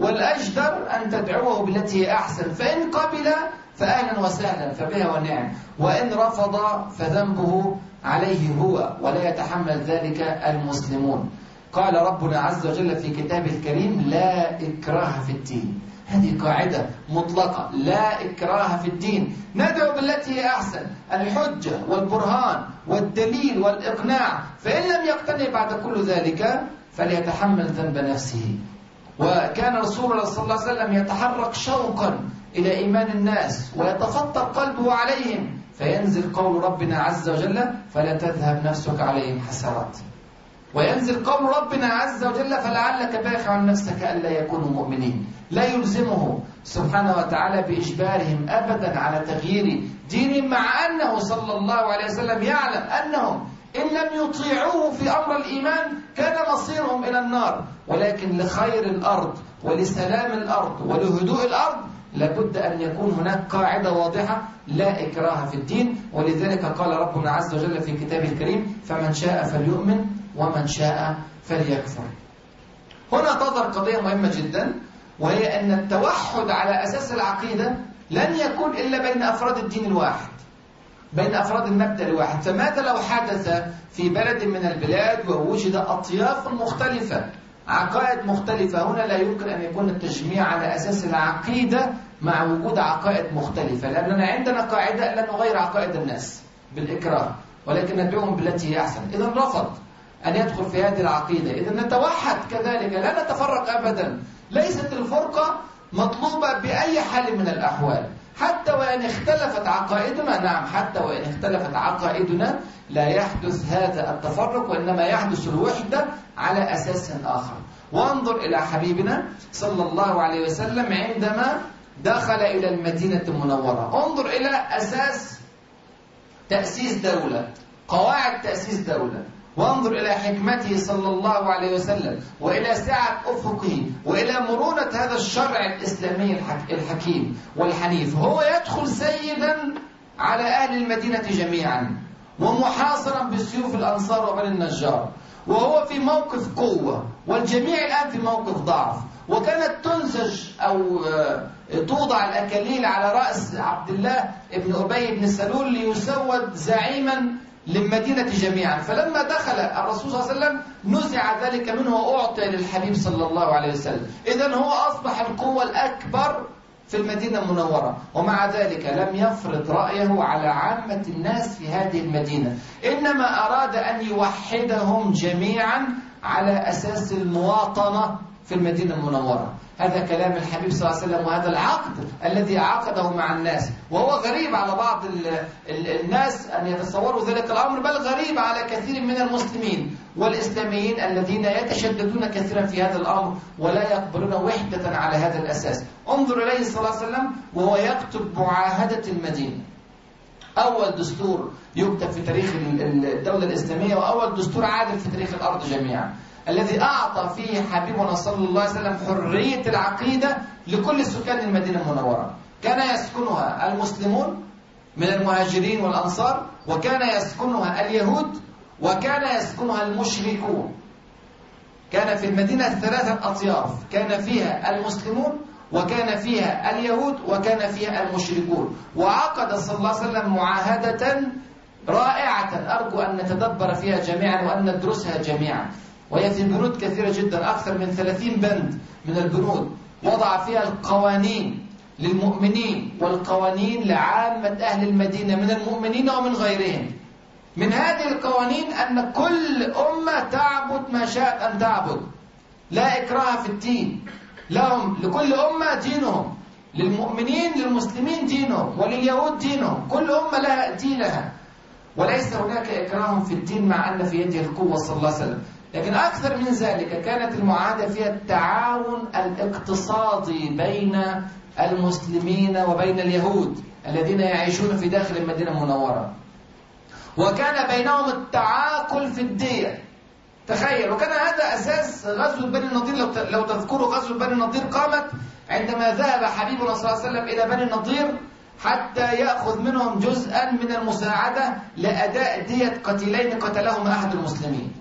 والأجدر أن تدعوه بالتي هي أحسن. فإن قبل فأهلا وسهلا فبها ونعم وإن رفض فذنبه عليه هو ولا يتحمل ذلك المسلمون. قال ربنا عز وجل في كتابه الكريم لا إكراه في الدين. هذه قاعدة مطلقة. لا إكراه في الدين. ندعو بالتي هي أحسن. الحجة والبرهان والدليل والإقناع. فإن لم يقتنع بعد كل ذلك فليتحمل ذنب نفسه. وكان رسول الله صلى الله عليه وسلم يتحرك شوقا إلى إيمان الناس ويتفطر قلبه عليهم فينزل قول ربنا عز وجل فلا تذهب نفسك عليهم حسرات وينزل قول ربنا عز وجل فلعلك باخع نفسك ألا يكونوا مؤمنين لا يلزمه سبحانه وتعالى بإجبارهم أبدا على تغيير دينهم مع أنه صلى الله عليه وسلم يعلم أنهم إن لم يطيعوه في أمر الإيمان كان مصيرهم إلى النار. ولكن لخير الأرض ولسلام الأرض ولهدوء الأرض لابد أن يكون هناك قاعدة واضحة لا إكراه في الدين. ولذلك قال ربنا عز وجل في كتابه الكريم فمن شاء فليؤمن ومن شاء فليكفر. هنا تظهر قضية مهمة جدا وهي أن التوحد على أساس العقيدة لن يكون إلا بين أفراد الدين الواحد. بين أفراد المبدأ الواحد فماذا لو حدث في بلد من البلاد ووجد أطياف مختلفة عقائد مختلفة؟ هنا لا يمكن أن يكون التجميع على أساس العقيدة مع وجود عقائد مختلفة لأننا عندنا قاعدة لا نغير عقائد الناس بالإكراه ولكن ندعوهم بالتي هي أحسن. إذا رفض أن يدخل في هذه العقيدة. إذا نتوحد كذلك لا نتفرق أبدا. ليست الفرقة مطلوبة بأي حال من الأحوال. حتى وإن اختلفت عقائدنا نعم حتى وإن اختلفت عقائدنا لا يحدث هذا التفرق وإنما يحدث الوحدة على أساس آخر. وانظر إلى حبيبنا صلى الله عليه وسلم عندما دخل إلى المدينة المنورة. انظر إلى أساس تأسيس دولة قواعد تأسيس دولة. وانظر إلى حكمته صلى الله عليه وسلم وإلى سعة أفقه وإلى مرونة هذا الشرع الإسلامي الحكيم والحنيف. هو يدخل سيدا على أهل المدينة جميعا ومحاصرا بسيوف الأنصار وبني النجار. وهو في موقف قوة والجميع الآن في موقف ضعف. وكانت تنسج أو توضع الأكاليل على رأس عبد الله بن أبي بن سلول ليسود زعيما للمدينة جميعا. فلما دخل الرسول صلى الله عليه وسلم نزع ذلك منه وأعطي للحبيب صلى الله عليه وسلم. إذا هو أصبح القوة الأكبر في المدينة المنورة. ومع ذلك لم يفرض رأيه على عامة الناس في هذه المدينة. إنما أراد أن يوحدهم جميعا على أساس المواطنة في المدينة المنورة. هذا كلام الحبيب صلى الله عليه وسلم وهذا العقد الذي عقده مع الناس. وهو غريب على بعض الناس أن يتصوروا ذلك الأمر بل غريب على كثير من المسلمين والإسلاميين الذين يتشددون كثيرا في هذا الأمر ولا يقبلون وحدة على هذا الأساس. انظر إليه صلى الله عليه وسلم وهو يكتب معاهدة المدينة. أول دستور يكتب في تاريخ الدولة الإسلامية وأول دستور عادل في تاريخ الأرض جميعا. الذي أعطى فيه حبيبنا صلى الله عليه وسلم حرية العقيدة لكل سكان المدينة المنورة. كان يسكنها المسلمون من المهاجرين والأنصار وكان يسكنها اليهود وكان يسكنها المشركون. كان في المدينة ثلاثة أطياف. كان فيها المسلمون وكان فيها اليهود وكان فيها المشركون. وعقد صلى الله عليه وسلم معاهدة رائعة. أرجو أن نتدبر فيها جميعا وأن ندرسها جميعا. وهي في بنود كثيرة جدا أكثر من 30 بند من البنود. وضع فيها القوانين للمؤمنين والقوانين لعامة أهل المدينة من المؤمنين ومن غيرهم. من هذه القوانين أن كل أمة تعبد ما شاءت أن تعبد. لا إكراه في الدين. لهم لكل أمة دينهم. للمؤمنين للمسلمين دينهم. ولليهود دينهم. كل أمة لها دينها. وليس هناك إكراه في الدين مع أن في يده القوة صلى الله عليه وسلم. لكن أكثر من ذلك كانت المعاهدة فيها التعاون الاقتصادي بين المسلمين وبين اليهود الذين يعيشون في داخل المدينة المنورة. وكان بينهم التعاقل في الدية تخيل وكان هذا أساس غزو بني النضير. لو تذكروا غزو بني النضير قامت عندما ذهب حبيبنا صلى الله عليه وسلم إلى بني النضير حتى يأخذ منهم جزءا من المساعدة لأداء دية قتيلين قتلهما أحد المسلمين.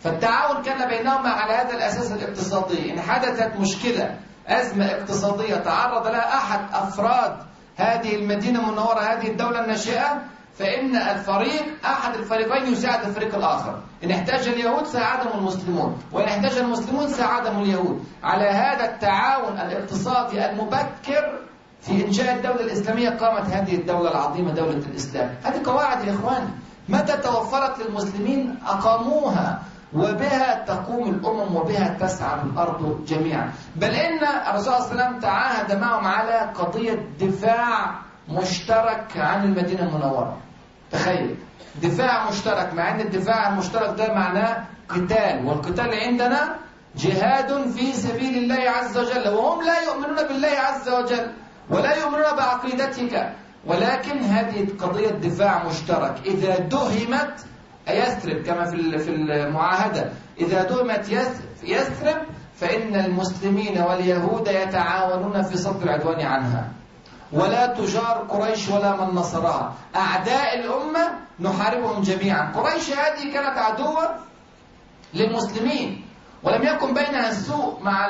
فالتعاون كان بينهما على هذا الأساس الاقتصادي. إن حدثت مشكلة أزمة اقتصادية تعرض لها أحد أفراد هذه المدينة المنورة هذه الدولة الناشئة فإن الفريق أحد الفريقين يساعد الفريق الآخر. إن احتاج اليهود ساعدهم المسلمون وإن احتاج المسلمون ساعدهم اليهود. على هذا التعاون الاقتصادي المبكر في إنشاء الدولة الإسلامية قامت هذه الدولة العظيمة دولة الإسلام. هذه قواعد يا إخواني متى توفرت للمسلمين أقاموها وبها تقوم الأمم وبها تسعى الأرض جميعا. بل إن الرسول صلى الله عليه وسلم تعاهد معهم على قضية دفاع مشترك عن المدينة المنورة. تخيل. دفاع مشترك مع أن الدفاع المشترك ده معناه قتال والقتال عندنا جهاد في سبيل الله عز وجل وهم لا يؤمنون بالله عز وجل ولا يؤمنون بعقيدتك. ولكن هذه قضية دفاع مشترك. إذا دهمت يثرب كما في في المعاهدة إذا دهمت يثرب فإن المسلمين واليهود يتعاونون في صد العدوان عنها. ولا تجار قريش ولا من نصرها أعداء الأمة نحاربهم جميعا. قريش هذه كانت عدوة للمسلمين ولم يكن بينها السوء مع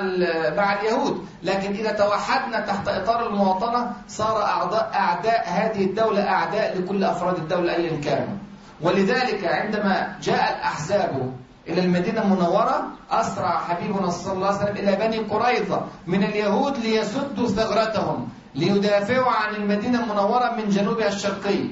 مع اليهود. لكن إذا توحدنا تحت إطار المواطنة صار أعداء, أعداء هذه الدولة أعداء لكل أفراد الدولة أيا كانوا. ولذلك عندما جاء الأحزاب إلى المدينة المنورة أسرع حبيبنا صلى الله عليه وسلم إلى بني قريظة من اليهود ليسدوا ثغرتهم ليدافعوا عن المدينة المنورة من جنوبها الشرقي.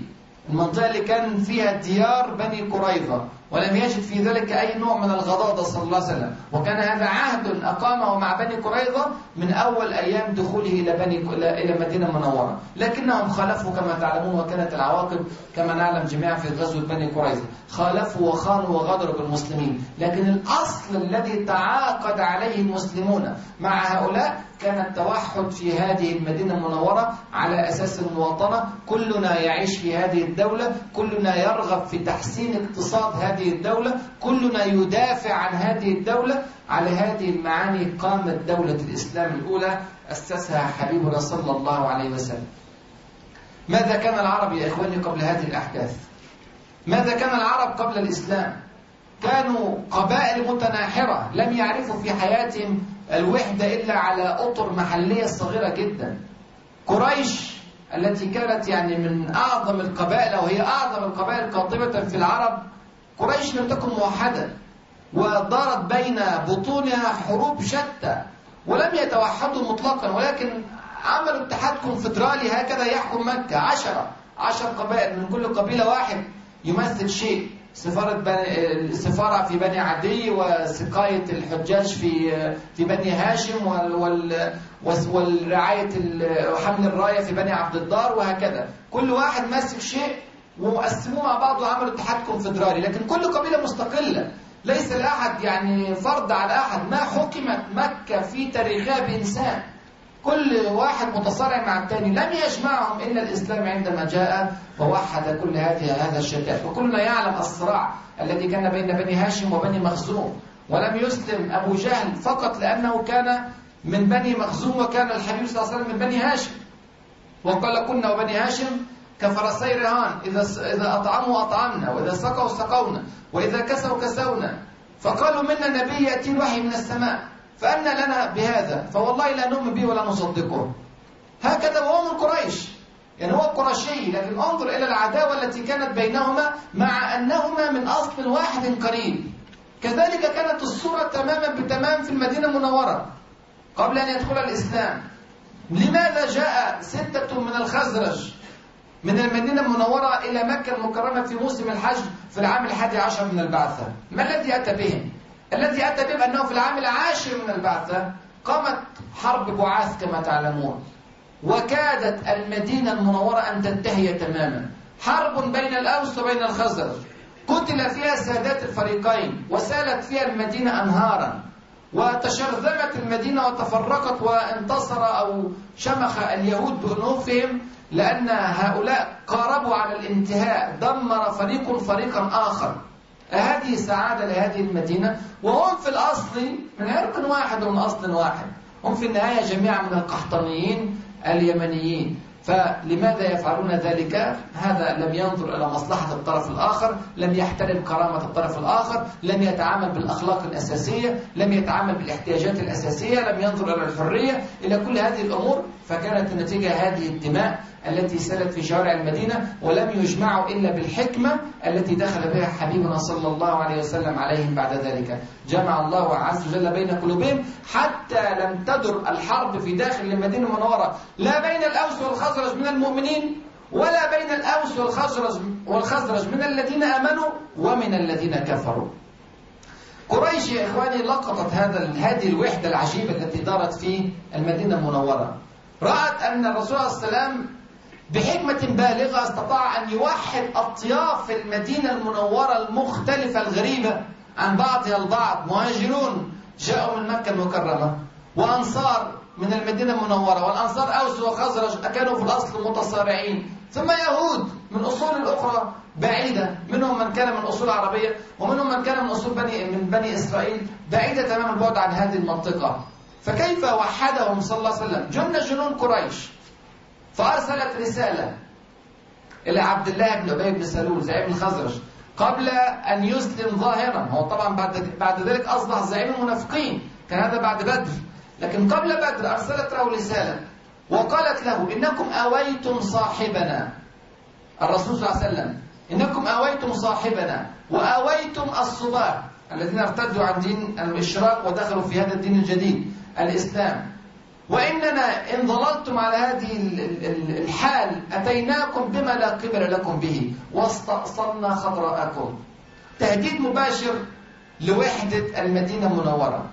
المنطقة اللي كان فيها ديار بني قريظة. ولم يجد في ذلك أي نوع من الغضاضة صلى الله عليه وسلم. وكان هذا عهد أقامه مع بني قريظة من أول أيام دخوله إلى بني إلى مدينة منورة. لكنهم خالفوا كما تعلمون وكانت العواقب كما نعلم جميعا في غزوة بني قريظة. خالفوا وخانوا وغدروا بالمسلمين. لكن الأصل الذي تعاقد عليه المسلمون مع هؤلاء كان التوحد في هذه المدينة المنورة على أساس المواطنة. كلنا يعيش في هذه الدولة. كلنا يرغب في تحسين اقتصاد هذه الدولة كلنا يدافع عن هذه الدولة على هذه المعاني قامت دولة الإسلام الأولى أسسها حبيبنا صلى الله عليه وسلم. ماذا كان العرب يا إخواني قبل هذه الأحداث؟ ماذا كان العرب قبل الإسلام؟ كانوا قبائل متناحرة لم يعرفوا في حياتهم الوحدة إلا على أطر محلية صغيرة جدا. قريش التي كانت يعني من أعظم القبائل أو هي أعظم القبائل قاطبة في العرب قريش لم تكن موحدة ودارت بين بطونها حروب شتى ولم يتوحدوا مطلقا ولكن عملوا اتحاد كونفدرالي هكذا يحكم مكة. عشرة عشر قبائل من كل قبيلة واحد يمثل شيء. سفارة السفارة في بني عدي وسقاية الحجاج في في بني هاشم وال وال والرعاية حمل الراية في بني عبد الدار وهكذا. كل واحد ماسك شيء وقسموه مع بعض وعملوا اتحاد كونفدرالي. لكن كل قبيلة مستقلة. ليس لأحد يعني فرض على أحد. ما حكمت مكة في تاريخها بإنسان. كل واحد متصارع مع الثاني لم يجمعهم إلا الإسلام عندما جاء ووحد كل هذه هذا الشتات. وكلنا يعلم الصراع الذي كان بين بني هاشم وبني مخزوم. ولم يسلم أبو جهل فقط لأنه كان من بني مخزوم وكان الحبيب صلى الله عليه وسلم من بني هاشم. وقال كنا وبني هاشم كفرسي رهان إذا إذا أطعموا أطعمنا وإذا سقوا سقونا وإذا كسوا كسونا فقالوا منا نبي يأتي الوحي من السماء فأن لنا بهذا فوالله لا نؤمن به ولا نصدقه. هكذا وهو من قريش يعني هو قرشي لكن انظر إلى العداوة التي كانت بينهما مع أنهما من أصل واحد قريب. كذلك كانت الصورة تماما بتمام في المدينة المنورة قبل أن يدخل الإسلام. لماذا جاء ستة من الخزرج؟ من المدينة المنورة إلى مكة المكرمة في موسم الحج في العام الحادي عشر من البعثة. ما الذي أتى بهم؟ الذي أتى بهم أنه في العام العاشر من البعثة قامت حرب بعاث كما تعلمون. وكادت المدينة المنورة أن تنتهي تماما. حرب بين الأوس وبين الخزرج قتل فيها سادات الفريقين وسالت فيها المدينة أنهارا. وتشرذمت المدينة وتفرقت وانتصر أو شمخ اليهود بأنوفهم لأن هؤلاء قاربوا على الانتهاء. دمر فريق فريقا آخر. هذه سعادة لهذه المدينة. وهم في الأصل من عرق واحد ومن أصل واحد. هم في النهاية جميعا من القحطانيين اليمنيين. فلماذا يفعلون ذلك؟ هذا لم ينظر إلى مصلحة الطرف الآخر لم يحترم كرامة الطرف الآخر لم يتعامل بالأخلاق الأساسية لم يتعامل بالاحتياجات الأساسية لم ينظر إلى الحرية إلى كل هذه الأمور. فكانت النتيجة هذه الدماء التي سالت في شوارع المدينة ولم يجمعوا إلا بالحكمة التي دخل بها حبيبنا صلى الله عليه وسلم عليهم بعد ذلك. جمع الله عز وجل بين قلوبهم حتى لم تدر الحرب في داخل المدينة المنورة. لا بين الأوس والخزرج من المؤمنين ولا بين الأوس والخزرج والخزرج من الذين آمنوا ومن الذين كفروا. قريش يا إخواني لقطت هذا هذه الوحدة العجيبة التي دارت في المدينة المنورة. رأت أن الرسول عليه وسلم بحكمة بالغة استطاع أن يوحد أطياف المدينة المنورة المختلفة الغريبة عن بعضها البعض. مهاجرون جاءوا من مكة المكرمة. وأنصار من المدينة المنورة والأنصار أوس وخزرج كانوا في الأصل متصارعين. ثم يهود من أصول أخرى بعيدة منهم من كان من أصول عربية ومنهم من كان من أصول بني من بني إسرائيل بعيدة تمام البعد عن هذه المنطقة. فكيف وحدهم صلى الله عليه وسلم؟ جن جنون قريش. فأرسلت رسالة إلى عبد الله بن أبي بن سلول زعيم الخزرج قبل أن يسلم ظاهرا. هو طبعا بعد بعد ذلك أصبح زعيم المنافقين كان هذا بعد بدر. لكن قبل بدر أرسلت له رسالة وقالت له إنكم أويتم صاحبنا. الرسول صلى الله عليه وسلم إنكم أويتم صاحبنا وأويتم الصباح الذين ارتدوا عن دين الإشراق ودخلوا في هذا الدين الجديد الإسلام. وإننا إن ظللتم على هذه الحال أتيناكم بما لا قبل لكم به واستأصلنا خضراءكم. تهديد مباشر لوحدة المدينة المنورة.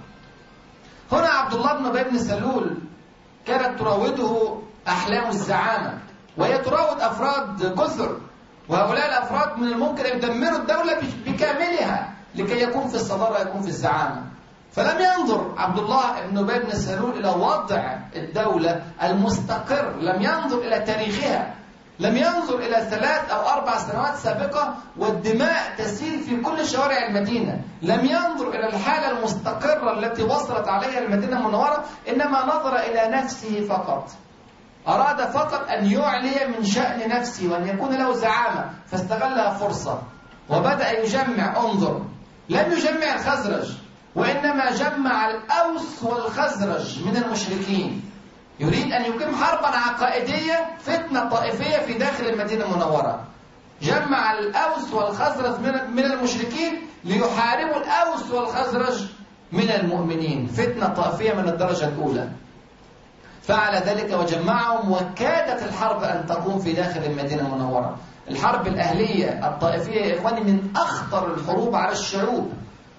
هنا عبد الله بن أبي بن سلول كانت تراوده أحلام الزعامة وهي تراود أفراد كثر وهؤلاء الأفراد من الممكن أن يدمروا الدولة بكاملها لكي يكون في الصدارة يكون في الزعامة. فلم ينظر عبد الله بن أبي بن سلول إلى وضع الدولة المستقر لم ينظر إلى تاريخها. لم ينظر إلى ثلاث أو أربع سنوات سابقة والدماء تسيل في كل شوارع المدينة. لم ينظر إلى الحالة المستقرة التي وصلت عليها المدينة المنورة إنما نظر إلى نفسه فقط. أراد فقط أن يعلي من شأن نفسه وأن يكون له زعامة فاستغلها فرصة. وبدأ يجمع انظر. لم يجمع الخزرج وإنما جمع الأوس والخزرج من المشركين. يريد أن يقيم حربا عقائدية فتنة طائفية في داخل المدينة المنورة. جمع الأوس والخزرج من المشركين ليحاربوا الأوس والخزرج من المؤمنين. فتنة طائفية من الدرجة الأولى. فعل ذلك وجمعهم وكادت الحرب أن تقوم في داخل المدينة المنورة. الحرب الأهلية الطائفية يا إخواني من أخطر الحروب على الشعوب.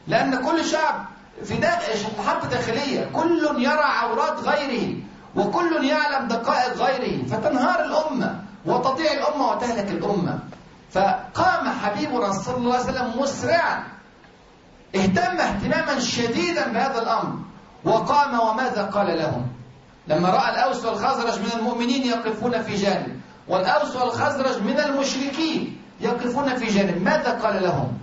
لأن كل شعب في داخل حرب داخلية كل يرى عورات غيره. وكل يعلم دقائق غيره فتنهار الأمة وتضيع الأمة وتهلك الأمة. فقام حبيبنا صلى الله عليه وسلم مسرعا. اهتم اهتماما شديدا بهذا الأمر. وقام وماذا قال لهم؟ لما رأى الأوس والخزرج من المؤمنين يقفون في جانب والأوس والخزرج من المشركين يقفون في جانب ماذا قال لهم؟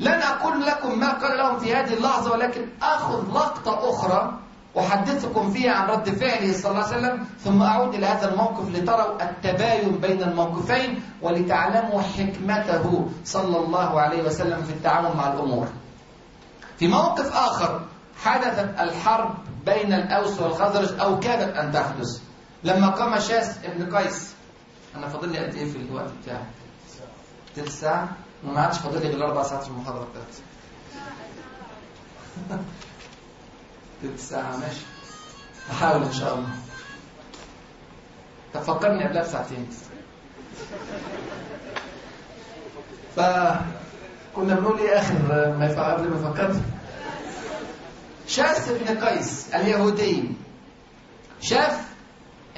لن أقول لكم ما قال لهم في هذه اللحظة ولكن أخذ لقطة أخرى. أحدثكم فيها عن رد فعله صلى الله عليه وسلم ثم أعود إلى هذا الموقف لتروا التباين بين الموقفين ولتعلموا حكمته صلى الله عليه وسلم في التعامل مع الأمور. في موقف آخر حدثت الحرب بين الأوس والخزرج أو كادت أن تحدث. لما قام شاس ابن قيس. أنا فاضل لي قد إيه في الوقت بتاعي؟ تلت ساعة؟ ما عادش فاضل لي غير أربع ساعات في المحاضرة بتاعتي. تلت ساعة ماشي هحاول إن شاء الله. طب فكرني قبلها بساعتين. فكنا بنقول إيه آخر ما قبل ما فكرت؟ شاس بن قيس اليهودي شاف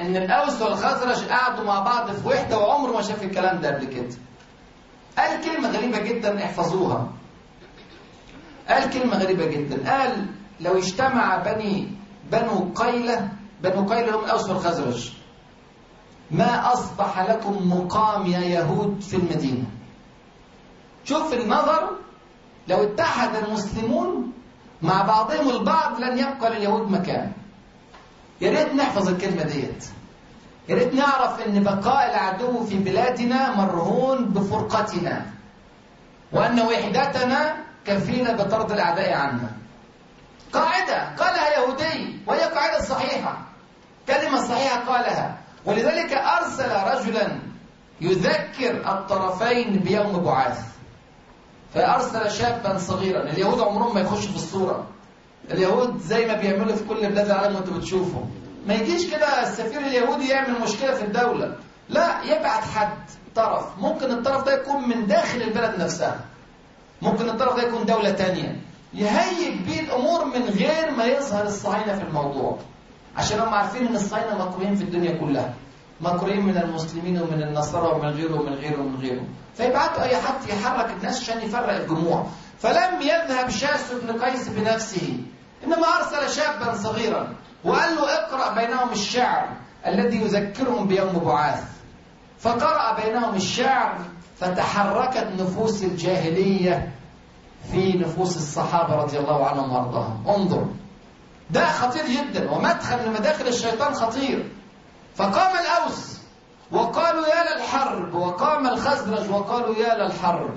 إن الأوس والخزرج قعدوا مع بعض في وحدة وعمره ما شاف الكلام ده قبل كده. قال كلمة غريبة جدا احفظوها. قال كلمة غريبة جدا. قال لو اجتمع بني بنو قيلة بنو قيلة هم الأوس والخزرج ما أصبح لكم مقام يا يهود في المدينة؟ شوف النظر لو اتحد المسلمون مع بعضهم البعض لن يبقى لليهود مكان. يا ريت نحفظ الكلمة ديت. يا ريت نعرف إن بقاء العدو في بلادنا مرهون بفرقتنا وأن وحدتنا كفيلة بطرد الأعداء عنا. قاعدة قالها يهودي وهي قاعدة صحيحة. كلمة صحيحة قالها. ولذلك أرسل رجلا يذكر الطرفين بيوم بعاث فأرسل شابا صغيرا. اليهود عمرهم ما يخشوا في الصورة. اليهود زي ما بيعملوا في كل بلاد العالم وأنتم بتشوفوا ما يجيش كده السفير اليهودي يعمل مشكلة في الدولة. لا يبعت حد طرف. ممكن الطرف ده يكون من داخل البلد نفسها. ممكن الطرف ده يكون دولة تانية. يهيج بيه الأمور من غير ما يظهر الصهاينة في الموضوع. عشان هم عارفين إن الصهاينة مكروهين في الدنيا كلها. مكروهين من المسلمين ومن النصارى ومن غيره ومن غيره ومن غيره فيبعتوا أي حد يحرك الناس عشان يفرق الجموع. فلم يذهب شاس بن قيس بنفسه. إنما أرسل شابا صغيرا وقال له اقرأ بينهم الشعر الذي يذكرهم بيوم بعاث. فقرأ بينهم الشعر فتحركت نفوس الجاهلية في نفوس الصحابة رضي الله عنهم وأرضاهم. انظر. ده خطير جدا. ومدخل من مداخل الشيطان خطير. فقام الأوس وقالوا يا للحرب وقام الخزرج وقالوا يا للحرب.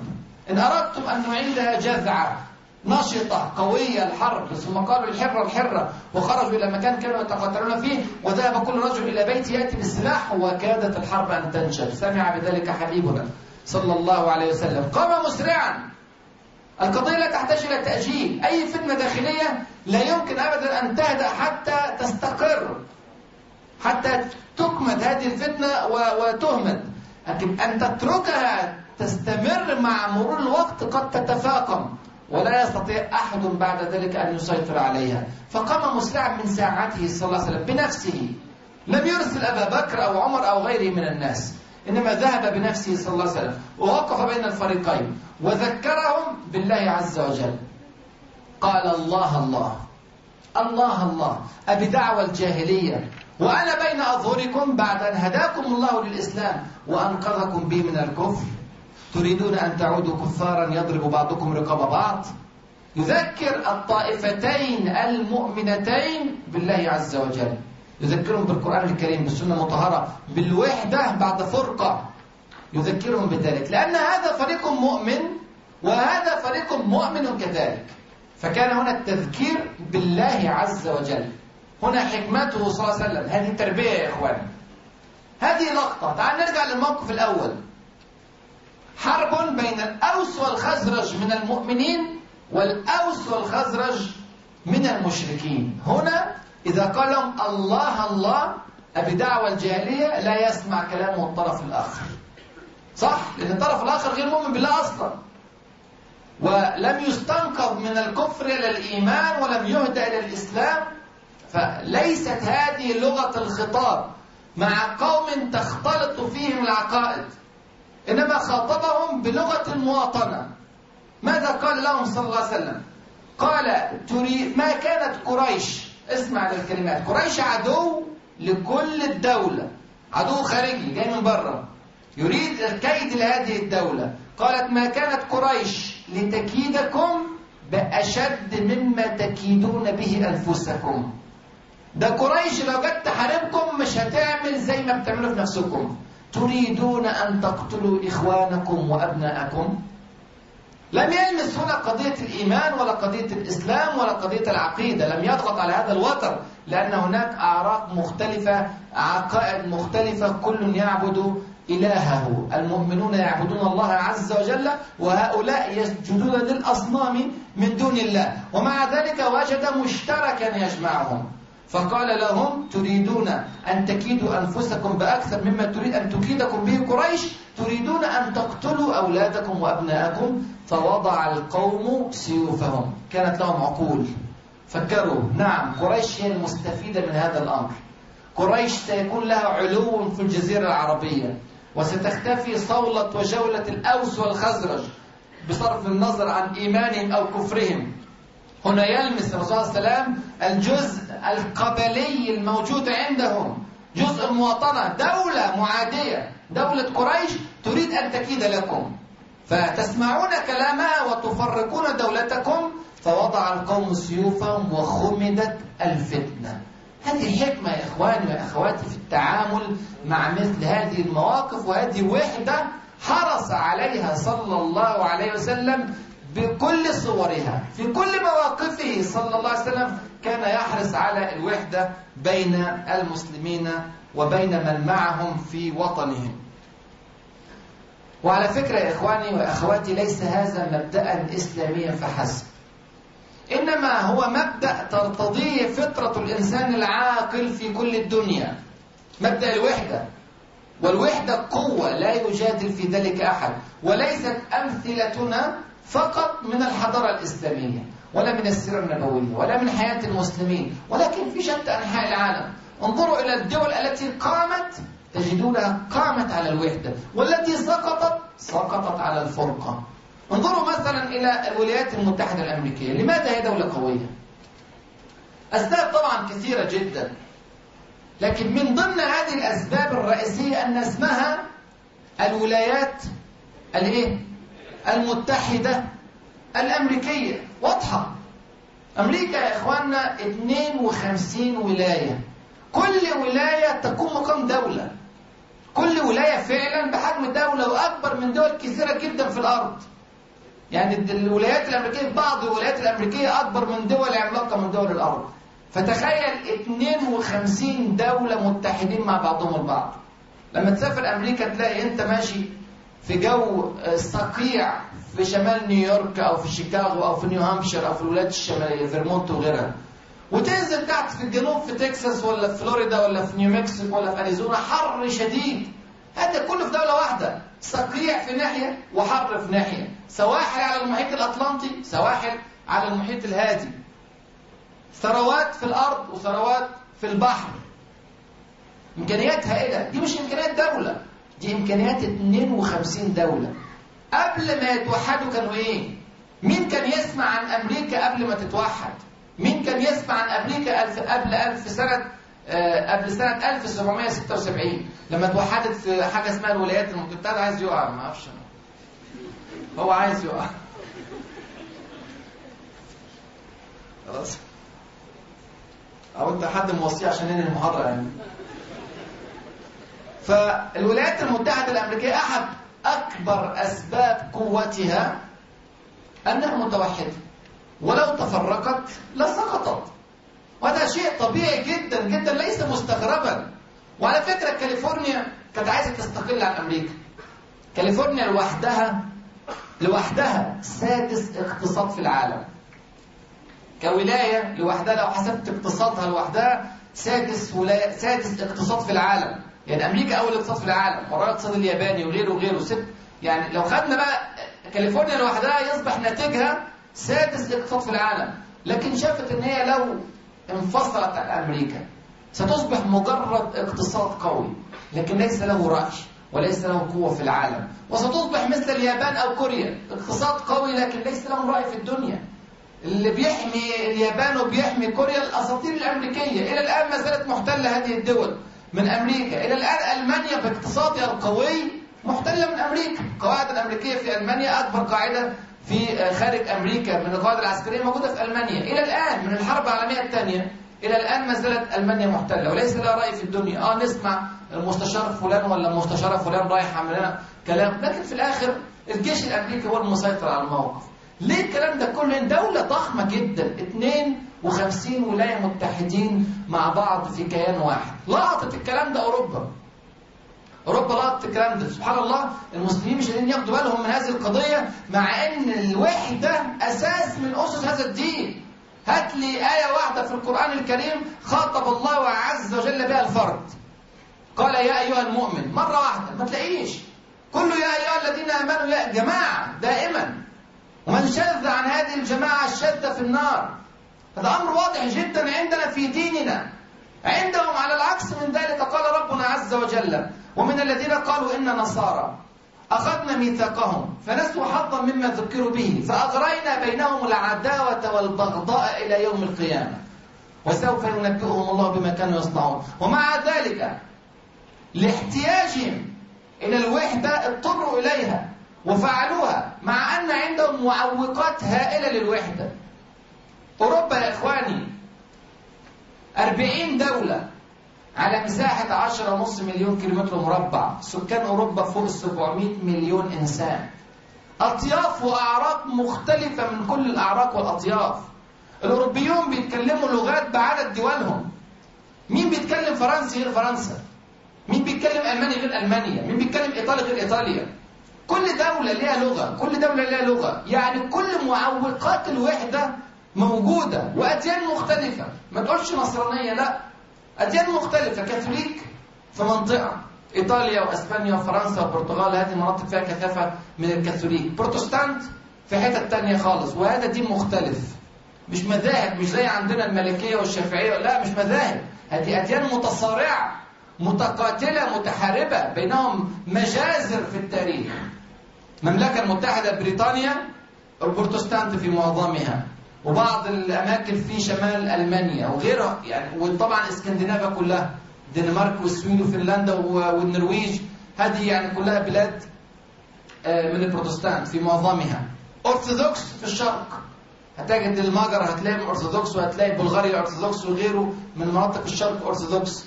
إن أردتم أن نعيدها جذعة نشطة قوية الحرب. ثم قالوا الحرة الحرة. وخرجوا إلى مكان كانوا يتقاتلون فيه. وذهب كل رجل إلى بيت يأتي بالسلاح وكادت الحرب أن تنشب سمع بذلك حبيبنا صلى الله عليه وسلم. قام مسرعا. القضية لا تحتاج إلى تأجيل. أي فتنة داخلية لا يمكن أبدا أن تهدأ حتى تستقر حتى تكمد هذه الفتنة وتهمد لكن أن تتركها تستمر مع مرور الوقت قد تتفاقم ولا يستطيع أحد بعد ذلك أن يسيطر عليها. فقام مسرعا من ساعته صلى الله عليه وسلم بنفسه. لم يرسل أبا بكر أو عمر أو غيره من الناس. إنما ذهب بنفسه صلى الله عليه وسلم ووقف بين الفريقين وذكرهم بالله عز وجل. قال الله الله الله الله أبي دعوى الجاهلية وأنا بين أظهركم بعد أن هداكم الله للإسلام وأنقذكم به من الكفر. تريدون أن تعودوا كفارا يضرب بعضكم رقاب بعض؟ يذكر الطائفتين المؤمنتين بالله عز وجل. يذكرهم بالقرآن الكريم بالسنة المطهرة بالوحدة بعد فرقة يذكرهم بذلك. لأن هذا فريق مؤمن وهذا فريق مؤمن كذلك. فكان هنا التذكير بالله عز وجل. هنا حكمته صلى الله عليه وسلم. هذه تربية يا إخوان. هذه لقطة. تعال نرجع للموقف الأول. حرب بين الأوس والخزرج من المؤمنين والأوس والخزرج من المشركين. هنا إذا قال لهم الله الله أبي دعوة الجاهلية لا يسمع كلامه الطرف الآخر. صح؟ لأن الطرف الآخر غير مؤمن بالله أصلا. ولم يستنقذ من الكفر إلى الإيمان ولم يهدى إلى الإسلام فليست هذه لغة الخطاب مع قوم تختلط فيهم العقائد إنما خاطبهم بلغة المواطنة ماذا قال لهم صلى الله عليه وسلم؟ قال تري ما كانت قريش اسمع للكلمات قريش عدو لكل الدولة. عدو خارجي جاي من بره يريد الكيد لهذه الدولة. قالت ما كانت قريش لتكيدكم بأشد مما تكيدون به أنفسكم. ده قريش لو جت تحاربكم مش هتعمل زي ما بتعملوا في نفسكم. تريدون أن تقتلوا إخوانكم وأبناءكم؟ لم يلمس هنا قضية الإيمان ولا قضية الإسلام ولا قضية العقيدة لم يضغط على هذا الوتر لأن هناك أعراق مختلفة عقائد مختلفة كل يعبد إلهه. المؤمنون يعبدون الله عز وجل وهؤلاء يسجدون للأصنام من دون الله. ومع ذلك وجد مشتركا يجمعهم. فقال لهم تريدون أن تكيدوا أنفسكم بأكثر مما تريد أن تكيدكم به قريش تريدون أن تقتلوا أولادكم وأبناءكم فوضع القوم سيوفهم. كانت لهم عقول. فكروا نعم قريش هي المستفيدة من هذا الأمر. قريش سيكون لها علو في الجزيرة العربية وستختفي صولة وجولة الأوس والخزرج بصرف النظر عن إيمانهم أو كفرهم. هنا يلمس الرسول صلى الله عليه وسلم الجزء القبلي الموجود عندهم. جزء المواطنة دولة معادية. دولة قريش تريد أن تكيد لكم. فتسمعون كلامها وتفرقون دولتكم فوضع القوم سيوفهم وخمدت الفتنة. هذه حكمة يا إخواني وأخواتي في التعامل مع مثل هذه المواقف وهذه وحدة حرص عليها صلى الله عليه وسلم بكل صورها في كل مواقفه صلى الله عليه وسلم كان يحرص على الوحدة بين المسلمين وبين من معهم في وطنهم. وعلى فكرة يا إخواني وأخواتي ليس هذا مبدأ إسلاميا فحسب. إنما هو مبدأ ترتضيه فطرة الإنسان العاقل في كل الدنيا. مبدأ الوحدة. والوحدة قوة لا يجادل في ذلك أحد. وليست أمثلتنا فقط من الحضارة الإسلامية ولا من السيرة النبوية ولا من حياة المسلمين ولكن في شتى أنحاء العالم انظروا إلى الدول التي قامت تجدونها قامت على الوحدة والتي سقطت سقطت على الفرقة انظروا مثلا إلى الولايات المتحدة الأمريكية لماذا هي دولة قوية؟ أسباب طبعا كثيرة جدا لكن من ضمن هذه الأسباب الرئيسية أن اسمها الولايات الإيه؟ المتحدة الأمريكية. واضحة. أمريكا يا إخواننا 52 ولاية. كل ولاية تكون مقام دولة. كل ولاية فعلا بحجم دولة وأكبر من دول كثيرة جدا في الأرض. يعني الولايات الأمريكية بعض الولايات الأمريكية أكبر من دول عملاقة من دول الأرض. فتخيل 52 دولة متحدين مع بعضهم البعض. لما تسافر أمريكا تلاقي أنت ماشي في جو صقيع في شمال نيويورك أو في شيكاغو أو في نيو هامشير أو في الولايات الشمالية فيرمونت وغيرها وتنزل تحت في الجنوب في تكساس ولا في فلوريدا ولا في نيو مكسيكو ولا في أريزونا حر شديد. هذا كله في دولة واحدة صقيع في ناحية وحر في ناحية. سواحل على المحيط الأطلنطي سواحل على المحيط الهادي. ثروات في الأرض وثروات في البحر. امكانيات هائله دي مش إمكانيات دولة. دي إمكانيات 52 دولة. قبل ما يتوحدوا كانوا إيه؟ مين كان يسمع عن أمريكا قبل ما تتوحد؟ مين كان يسمع عن أمريكا ألف قبل ألف سنة آه قبل سنة 1776 لما توحدت في حاجة اسمها الولايات المتحدة عايز يقع ما أعرفش. هو عايز يقع. خلاص. أو أنت حد موصيه عشان ننهي المحاضرة يعني. فالولايات المتحدة الأمريكية أحد أكبر أسباب قوتها أنها متوحدة. ولو تفرقت لسقطت. وهذا شيء طبيعي جدا جدا ليس مستغربا. وعلى فكرة كاليفورنيا كانت عايزة تستقل عن أمريكا. كاليفورنيا لوحدها لوحدها سادس اقتصاد في العالم. كولاية لوحدها لو حسبت اقتصادها لوحدها سادس ولاية سادس اقتصاد في العالم. يعني أمريكا أول اقتصاد في العالم وراء الاقتصاد الياباني وغيره وغيره ست يعني لو خدنا بقى كاليفورنيا لوحدها يصبح ناتجها سادس اقتصاد في العالم لكن شافت إن هي لو انفصلت عن أمريكا ستصبح مجرد اقتصاد قوي لكن ليس له راي وليس له قوة في العالم وستصبح مثل اليابان أو كوريا اقتصاد قوي لكن ليس له رأي في الدنيا. اللي بيحمي اليابان وبيحمي كوريا الأساطير الأمريكية إلى الآن ما زالت محتلة هذه الدول. من أمريكا. إلى الآن ألمانيا باقتصادها القوي محتلة من أمريكا. القواعد الأمريكية في ألمانيا أكبر قاعدة في خارج أمريكا من القواعد العسكرية موجودة في ألمانيا. إلى الآن من الحرب العالمية الثانية إلى الآن ما زالت ألمانيا محتلة. وليس لها رأي في الدنيا. آه نسمع المستشار فلان ولا المستشاره فلان رايح لنا كلام. لكن في الآخر الجيش الأمريكي هو المسيطر على الموقف. ليه الكلام ده كله؟ دولة ضخمة جدا. 52 ولاية متحدين مع بعض في كيان واحد. لقطت الكلام ده أوروبا. أوروبا لقطت الكلام ده. سبحان الله المسلمين مش قادرين ياخدوا بالهم من هذه القضية مع أن الوحدة أساس من أسس هذا الدين. هات لي آية واحدة في القرآن الكريم خاطب الله عز وجل بها الفرد. قال يا أيها المؤمن مرة واحدة ما تلاقيش. كله يا أيها الذين آمنوا يا جماعة دائما. ومن شذ عن هذه الجماعة الشذ في النار. هذا أمر واضح جدا عندنا في ديننا. عندهم على العكس من ذلك قال ربنا عز وجل ومن الذين قالوا إن نصارى أخذنا ميثاقهم فنسوا حظا مما ذكروا به فأغرينا بينهم العداوة والبغضاء إلى يوم القيامة. وسوف ينبئهم الله بما كانوا يصنعون. ومع ذلك لاحتياجهم إلى الوحدة اضطروا إليها وفعلوها مع أن عندهم معوقات هائلة للوحدة. أوروبا يا إخواني 40 دولة على مساحة 10 مليون كيلومتر مربع سكان أوروبا فوق 700 مليون إنسان. أطياف وأعراق مختلفة من كل الأعراق والأطياف. الأوروبيون بيتكلموا لغات بعدد دولهم مين بيتكلم فرنسي غير فرنسا؟ مين بيتكلم ألماني غير ألمانيا؟ مين بيتكلم إيطالي غير إيطاليا؟ كل دولة ليها لغة كل دولة ليها لغة. يعني كل معوقات الوحدة موجودة وأديان مختلفة. ما تقولش نصرانية لا. أديان مختلفة كاثوليك في منطقة. إيطاليا وأسبانيا وفرنسا والبرتغال هذه مناطق فيها كثافة من الكاثوليك. بروتستانت في حتة تانية خالص وهذا دين مختلف. مش مذاهب مش زي عندنا الملكية والشافعية. لا مش مذاهب. هذه أديان متصارعة متقاتلة متحاربة. بينهم مجازر في التاريخ. المملكة المتحدة بريطانيا البروتستانت في معظمها. وبعض الأماكن في شمال ألمانيا وغيرها يعني وطبعا إسكندنافيا كلها الدنمارك والسويد وفنلندا والنرويج هذه يعني كلها بلاد من البروتستانت في معظمها. أرثوذكس في الشرق. هتجد المجر هتلاقي أرثوذكس وهتلاقي بلغاريا أرثوذكس وغيره من مناطق الشرق أرثوذكس.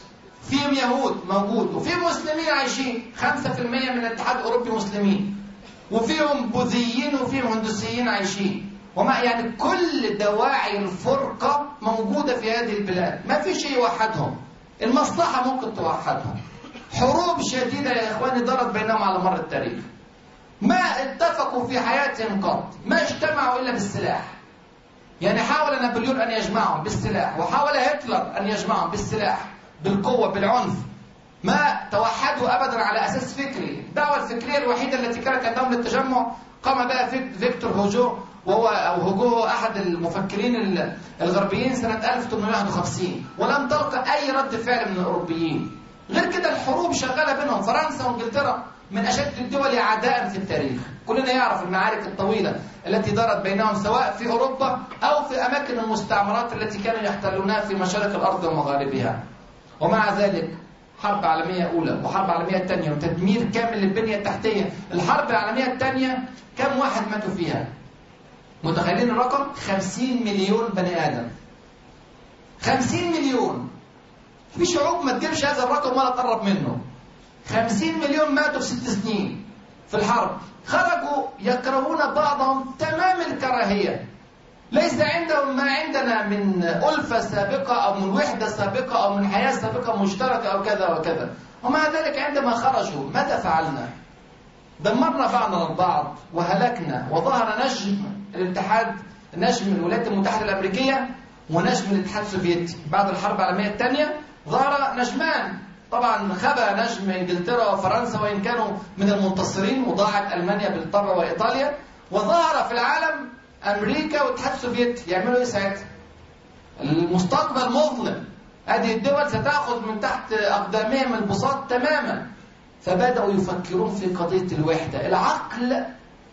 فيهم يهود موجود وفي مسلمين عايشين 5% من الاتحاد الأوروبي مسلمين. وفيهم بوذيين وفيهم هندوسيين عايشين. وما يعني كل دواعي الفرقة موجودة في هذه البلاد. ما في شيء يوحدهم. المصلحة ممكن توحدهم. حروب شديدة يا إخواني دارت بينهم على مر التاريخ. ما اتفقوا في حياتهم قط. ما اجتمعوا إلا بالسلاح. يعني حاول نابليون أن يجمعهم بالسلاح وحاول هتلر أن يجمعهم بالسلاح بالقوة بالعنف. ما توحدوا أبدا على أساس فكري. الدعوة الفكرية الوحيدة التي كانت عندهم للتجمع قام بها فيكتور هوجو. وهو أو هو أحد المفكرين الغربيين سنة 1851 ولم تلقى أي رد فعل من الأوروبيين. غير كده الحروب شغالة بينهم. فرنسا وإنجلترا من أشد الدول عداء في التاريخ. كلنا يعرف المعارك الطويلة التي دارت بينهم سواء في أوروبا أو في أماكن المستعمرات التي كانوا يحتلونها في مشارق الأرض ومغاربها. ومع ذلك حرب عالمية أولى وحرب عالمية ثانية وتدمير كامل للبنية التحتية. الحرب العالمية الثانية كم واحد ماتوا فيها؟ متخيلين الرقم؟ 50 مليون بني آدم. 50 مليون. في شعوب ما تجيبش هذا الرقم ولا تقرب منه. 50 مليون ماتوا في ست سنين في الحرب. خرجوا يكرهون بعضهم تمام الكراهية. ليس عندهم ما عندنا من ألفة سابقة أو من وحدة سابقة أو من حياة سابقة مشتركة أو كذا وكذا. ومع ذلك عندما خرجوا ماذا فعلنا؟ دمرنا بعضنا البعض وهلكنا وظهر نجم. الاتحاد نجم الولايات المتحدة الأمريكية ونجم الاتحاد السوفيتي. بعد الحرب العالمية الثانية ظهر نجمان. طبعا خبى نجم إنجلترا وفرنسا وإن كانوا من المنتصرين وضاعت ألمانيا بالطبع وإيطاليا. وظهر في العالم أمريكا والاتحاد السوفيتي. يعملوا إيه ساعتها؟ المستقبل مظلم. هذه الدول ستأخذ من تحت أقدامهم البساط تماما. فبدأوا يفكرون في قضية الوحدة. العقل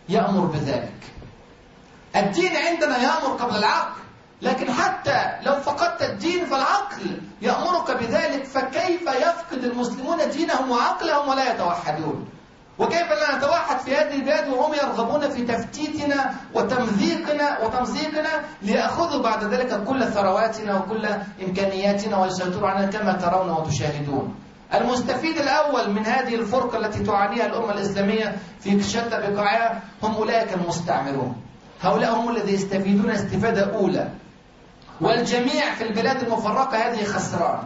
يأمر بذلك. الدين عندنا يأمر قبل العقل لكن حتى لو فقدت الدين فالعقل يأمرك بذلك فكيف يفقد المسلمون دينهم وعقلهم ولا يتوحدون؟ وكيف لا نتوحد في هذه البلاد وهم يرغبون في تفتيتنا وتمزيقنا وتمزيقنا ليأخذوا بعد ذلك كل ثرواتنا وكل إمكانياتنا ويسيطروا علينا كما ترون وتشاهدون. المستفيد الأول من هذه الفرقة التي تعانيها الأمة الإسلامية في شتى بقاعها هم أولئك المستعمرون. هؤلاء هم الذين يستفيدون استفادة أولى. والجميع في البلاد المفرقة هذه خسران.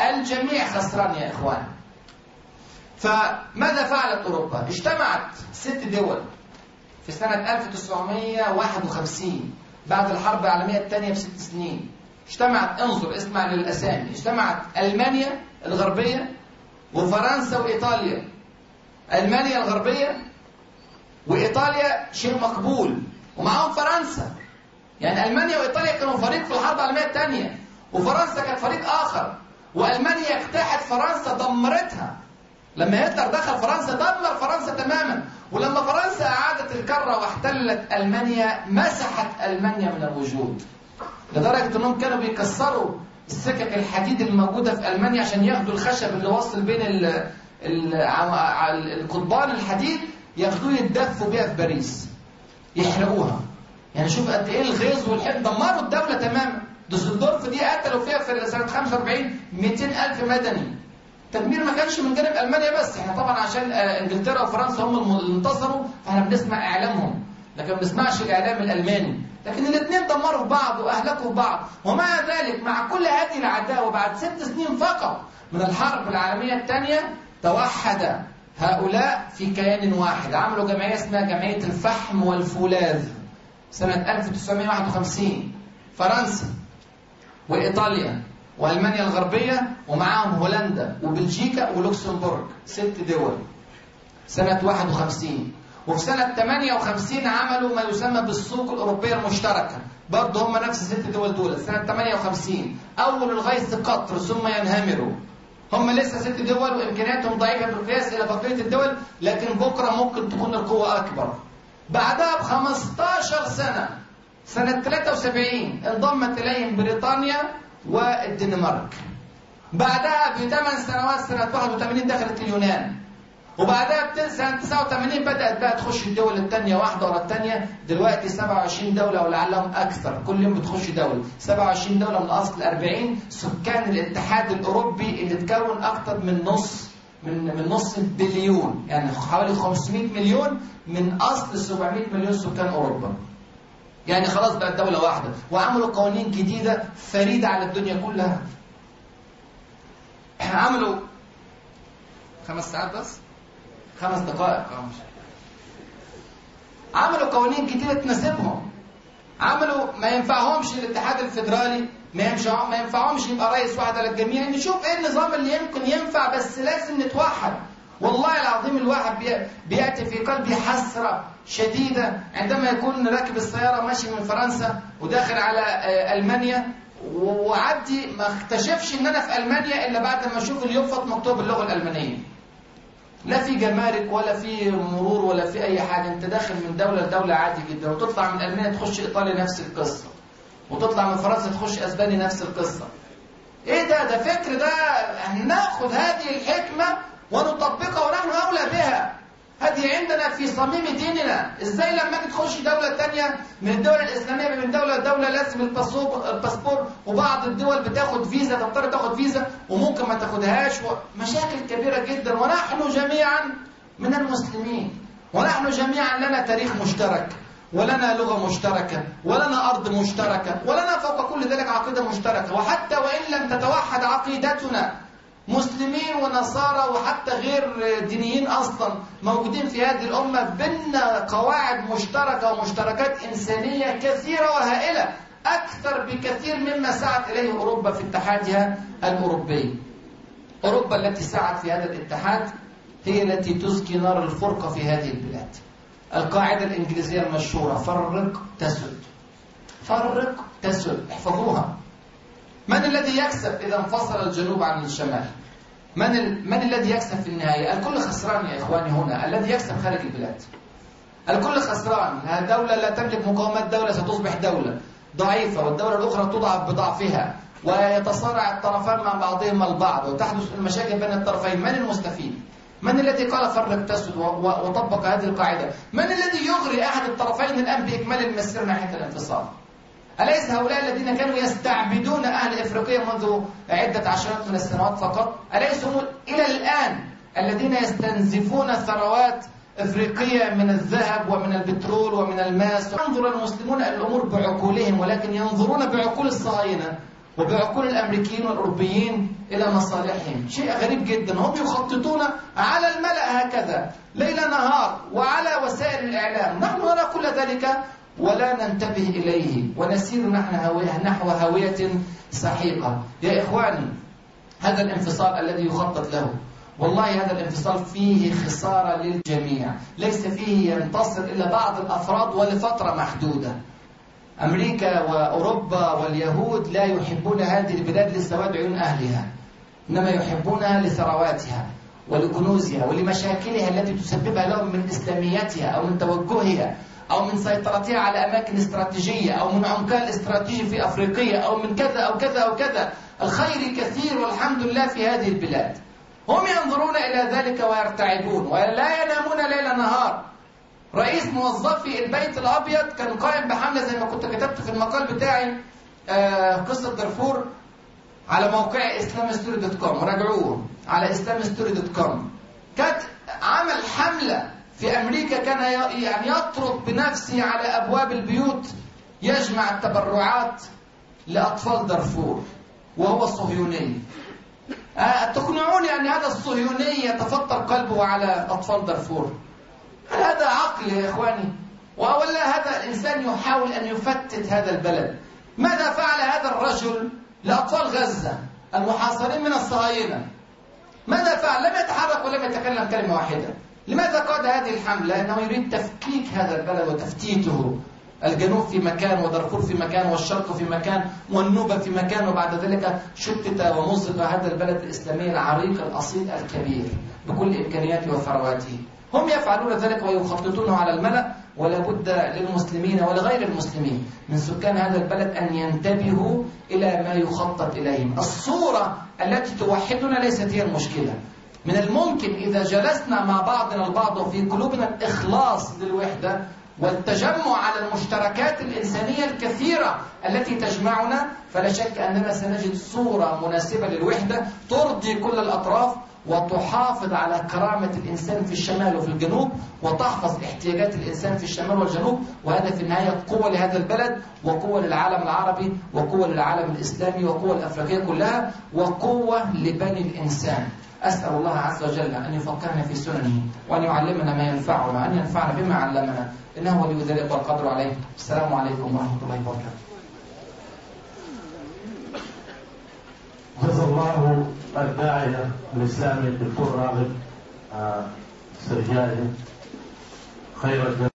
الجميع خسران يا إخوان. فماذا فعلت أوروبا؟ اجتمعت ست دول في سنة 1951 بعد الحرب العالمية الثانية بست سنين. اجتمعت انظر اسمع للأسامي. اجتمعت ألمانيا الغربية وفرنسا وإيطاليا. ألمانيا الغربية وإيطاليا شيء مقبول. ومعهم فرنسا. يعني ألمانيا وإيطاليا كانوا فريق في الحرب العالمية الثانية وفرنسا كانت فريق آخر وألمانيا اجتاحت فرنسا دمرتها. لما هتلر دخل فرنسا دمر فرنسا تماما. ولما فرنسا أعادت الكرة واحتلت ألمانيا مسحت ألمانيا من الوجود. لدرجة أنهم كانوا بيكسروا السكك الحديد الموجودة في ألمانيا عشان ياخدوا الخشب اللي واصل بين ال القضبان الحديد ياخدوه يتدفوا بيها في باريس. يحرقوها. يعني شوف قد إيه الغيظ والحقد دمروا الدولة تماما. دوسلدورف دي قتلوا فيها في سنة 45 200 ألف مدني. التدمير ما كانش من جانب ألمانيا بس. إحنا طبعا عشان آه، إنجلترا وفرنسا هم اللي انتصروا فإحنا بنسمع إعلامهم. لكن ما بنسمعش الإعلام الألماني. لكن الاثنين دمروا بعض وأهلكوا في بعض. ومع ذلك مع كل هذه العداوة بعد ست سنين فقط من الحرب العالمية الثانية توحد هؤلاء في كيان واحد. عملوا جمعية اسمها جمعية الفحم والفولاذ سنة 1951 فرنسا وإيطاليا وألمانيا الغربية ومعاهم هولندا وبلجيكا ولوكسمبورغ ست دول. سنة 51 وفي سنة 58 عملوا ما يسمى بالسوق الأوروبية المشتركة. برضه هم نفس الست دول دول سنة 58 أول الغيث قطر ثم ينهمروا. هم لسه ست دول وإمكانياتهم ضعيفة بالقياس إلى بقية الدول لكن بكرة ممكن تكون القوة أكبر. بعدها ب 15 سنة سنة 73 انضمت إليهم بريطانيا والدنمارك. بعدها بثمان سنوات سنة 81 دخلت اليونان. وبعدها سنة 89 بدأت بقى تخش الدول الثانية واحدة ورا الثانية دلوقتي 27 دولة ولعلهم أكثر. كل يوم بتخش دولة. 27 دولة من أصل 40 سكان الاتحاد الأوروبي اللي تكون أكثر من نص من من نص بليون يعني حوالي 500 مليون من أصل 700 مليون سكان أوروبا. يعني خلاص بقت دولة واحدة. وعملوا قوانين جديدة فريدة على الدنيا كلها. عملوا خمس ساعات بس؟ خمس دقائق. عملوا قوانين جديدة تناسبهم. عملوا ما ينفعهمش الاتحاد الفيدرالي ما ينفع ما ينفعهمش يبقى رئيس واحد على الجميع. نشوف إيه النظام اللي يمكن ينفع بس لازم نتوحد. والله العظيم الواحد بيأتي في قلبي حسرة شديدة عندما يكون راكب السيارة ماشي من فرنسا وداخل على آه، ألمانيا. وعدي ما اكتشفش إن أنا في ألمانيا إلا بعد ما أشوف اليوفط مكتوب باللغة الألمانية. لا في جمارك ولا في مرور ولا في أي حاجة. أنت داخل من دولة لدولة عادي جدا. وتطلع من ألمانيا تخش إيطاليا نفس القصة. وتطلع من فرنسا تخش أسبانيا نفس القصة. إيه ده؟ ده فكر ده. ناخذ هذه الحكمة ونطبقها ونحن عندنا في صميم ديننا. إزاي لما تخش دولة تانية من الدول الإسلامية من دولة لدولة لازم الباسبور وبعض الدول بتاخد فيزا تضطر تاخد فيزا وممكن ما تاخدهاش. مشاكل كبيرة جدا. ونحن جميعا من المسلمين. ونحن جميعا لنا تاريخ مشترك ولنا لغة مشتركة ولنا أرض مشتركة ولنا فوق كل ذلك عقيدة مشتركة. وحتى وإن لم تتوحد عقيدتنا مسلمين ونصارى وحتى غير دينيين أصلا موجودين في هذه الأمة بيننا قواعد مشتركة ومشتركات إنسانية كثيرة وهائلة أكثر بكثير مما سعت إليه أوروبا في اتحادها الأوروبي أوروبا التي سعت في هذا الاتحاد هي التي تزكي نار الفرقة في هذه البلاد. القاعدة الإنجليزية المشهورة فرق تسد فرق تسد احفظوها. من الذي يكسب إذا انفصل الجنوب عن الشمال؟ من, ال... من الذي يكسب في النهاية الكل خسران يا إخواني هنا. الذي يكسب خارج البلاد. الكل خسران. دولة لا تملك مقاومات دولة ستصبح دولة ضعيفة والدولة الأخرى تضعف بضعفها ويتصارع الطرفان مع بعضهما البعض وتحدث المشاكل بين الطرفين. من المستفيد؟ من الذي قال فرق تسد وطبق هذه القاعدة؟ من الذي يغري أحد الطرفين الآن بإكمال المسير ناحية الانفصال؟ أليس هؤلاء الذين كانوا يستعبدون أهل إفريقيا منذ عدة عشرات من السنوات فقط؟ أليسوا إلى الآن الذين يستنزفون ثروات إفريقية من الذهب ومن البترول ومن الماس؟ ينظر المسلمون الأمور بعقولهم ولكن ينظرون بعقول الصهاينة وبعقول الأمريكيين والأوروبيين إلى مصالحهم. شيء غريب جدا. هم يخططون على الملأ هكذا ليل نهار وعلى وسائل الإعلام. نحن نرى كل ذلك ولا ننتبه إليه ونسير نحو هوية سحيقة. يا إخواني هذا الانفصال الذي يخطط له. والله هذا الانفصال فيه خسارة للجميع. ليس فيه ينتصر إلا بعض الأفراد ولفترة محدودة. أمريكا وأوروبا واليهود لا يحبون هذه البلاد لسواد عيون أهلها إنما يحبونها لثرواتها ولكنوزها ولمشاكلها التي تسببها لهم من إسلاميتها أو من توجهها. أو من سيطرتها على أماكن استراتيجية أو من عمقها الاستراتيجي في أفريقيا أو من كذا أو كذا أو كذا. الخير كثير والحمد لله في هذه البلاد. هم ينظرون إلى ذلك ويرتعبون ولا ينامون ليل نهار. رئيس موظفي البيت الأبيض كان قائم بحملة زي ما كنت كتبت في المقال بتاعي آه، قصة دارفور على موقع islamstory dot com راجعوه على islamstory dot com كانت عمل حملة في أمريكا كان يعني يطرق بنفسه على أبواب البيوت يجمع التبرعات لأطفال دارفور وهو الصهيوني آه، تقنعوني أن هذا الصهيوني يتفطر قلبه على أطفال دارفور؟ هل هذا عقل يا إخواني؟ ولا هذا الإنسان يحاول أن يفتت هذا البلد. ماذا فعل هذا الرجل لأطفال غزة المحاصرين من الصهاينة؟ ماذا فعل؟ لم يتحرك ولم يتكلم كلمة واحدة. لماذا قاد هذه الحملة؟ لأنه يريد تفكيك هذا البلد وتفتيته. الجنوب في مكان ودارفور في مكان والشرق في مكان والنوبة في مكان وبعد ذلك شتت ومزق هذا البلد الإسلامي العريق الأصيل الكبير بكل إمكانياته وثرواته. هم يفعلون ذلك ويخططونه على الملأ ولا بد للمسلمين ولغير المسلمين من سكان هذا البلد أن ينتبهوا إلى ما يخطط إليهم. الصورة التي توحدنا ليست هي المشكلة. من الممكن إذا جلسنا مع بعضنا البعض وفي قلوبنا الإخلاص للوحدة والتجمع على المشتركات الإنسانية الكثيرة التي تجمعنا فلا شك أننا سنجد صورة مناسبة للوحدة ترضي كل الأطراف وتحافظ على كرامة الإنسان في الشمال وفي الجنوب وتحفظ احتياجات الإنسان في الشمال والجنوب وهذا في النهاية قوة لهذا البلد وقوة للعالم العربي وقوة للعالم الإسلامي وقوة الأفريقية كلها وقوة لبني الإنسان. أسأل الله عز وجل أن يفكرنا في سننه وأن يعلمنا ما ينفعنا وأن ينفعنا بما علمنا. إنه ولي ذلك والقدر عليه. السلام عليكم ورحمة الله وبركاته. جزا الله الداعية الإسلامي الدكتور راغب آه، سرجاني خير الجزاء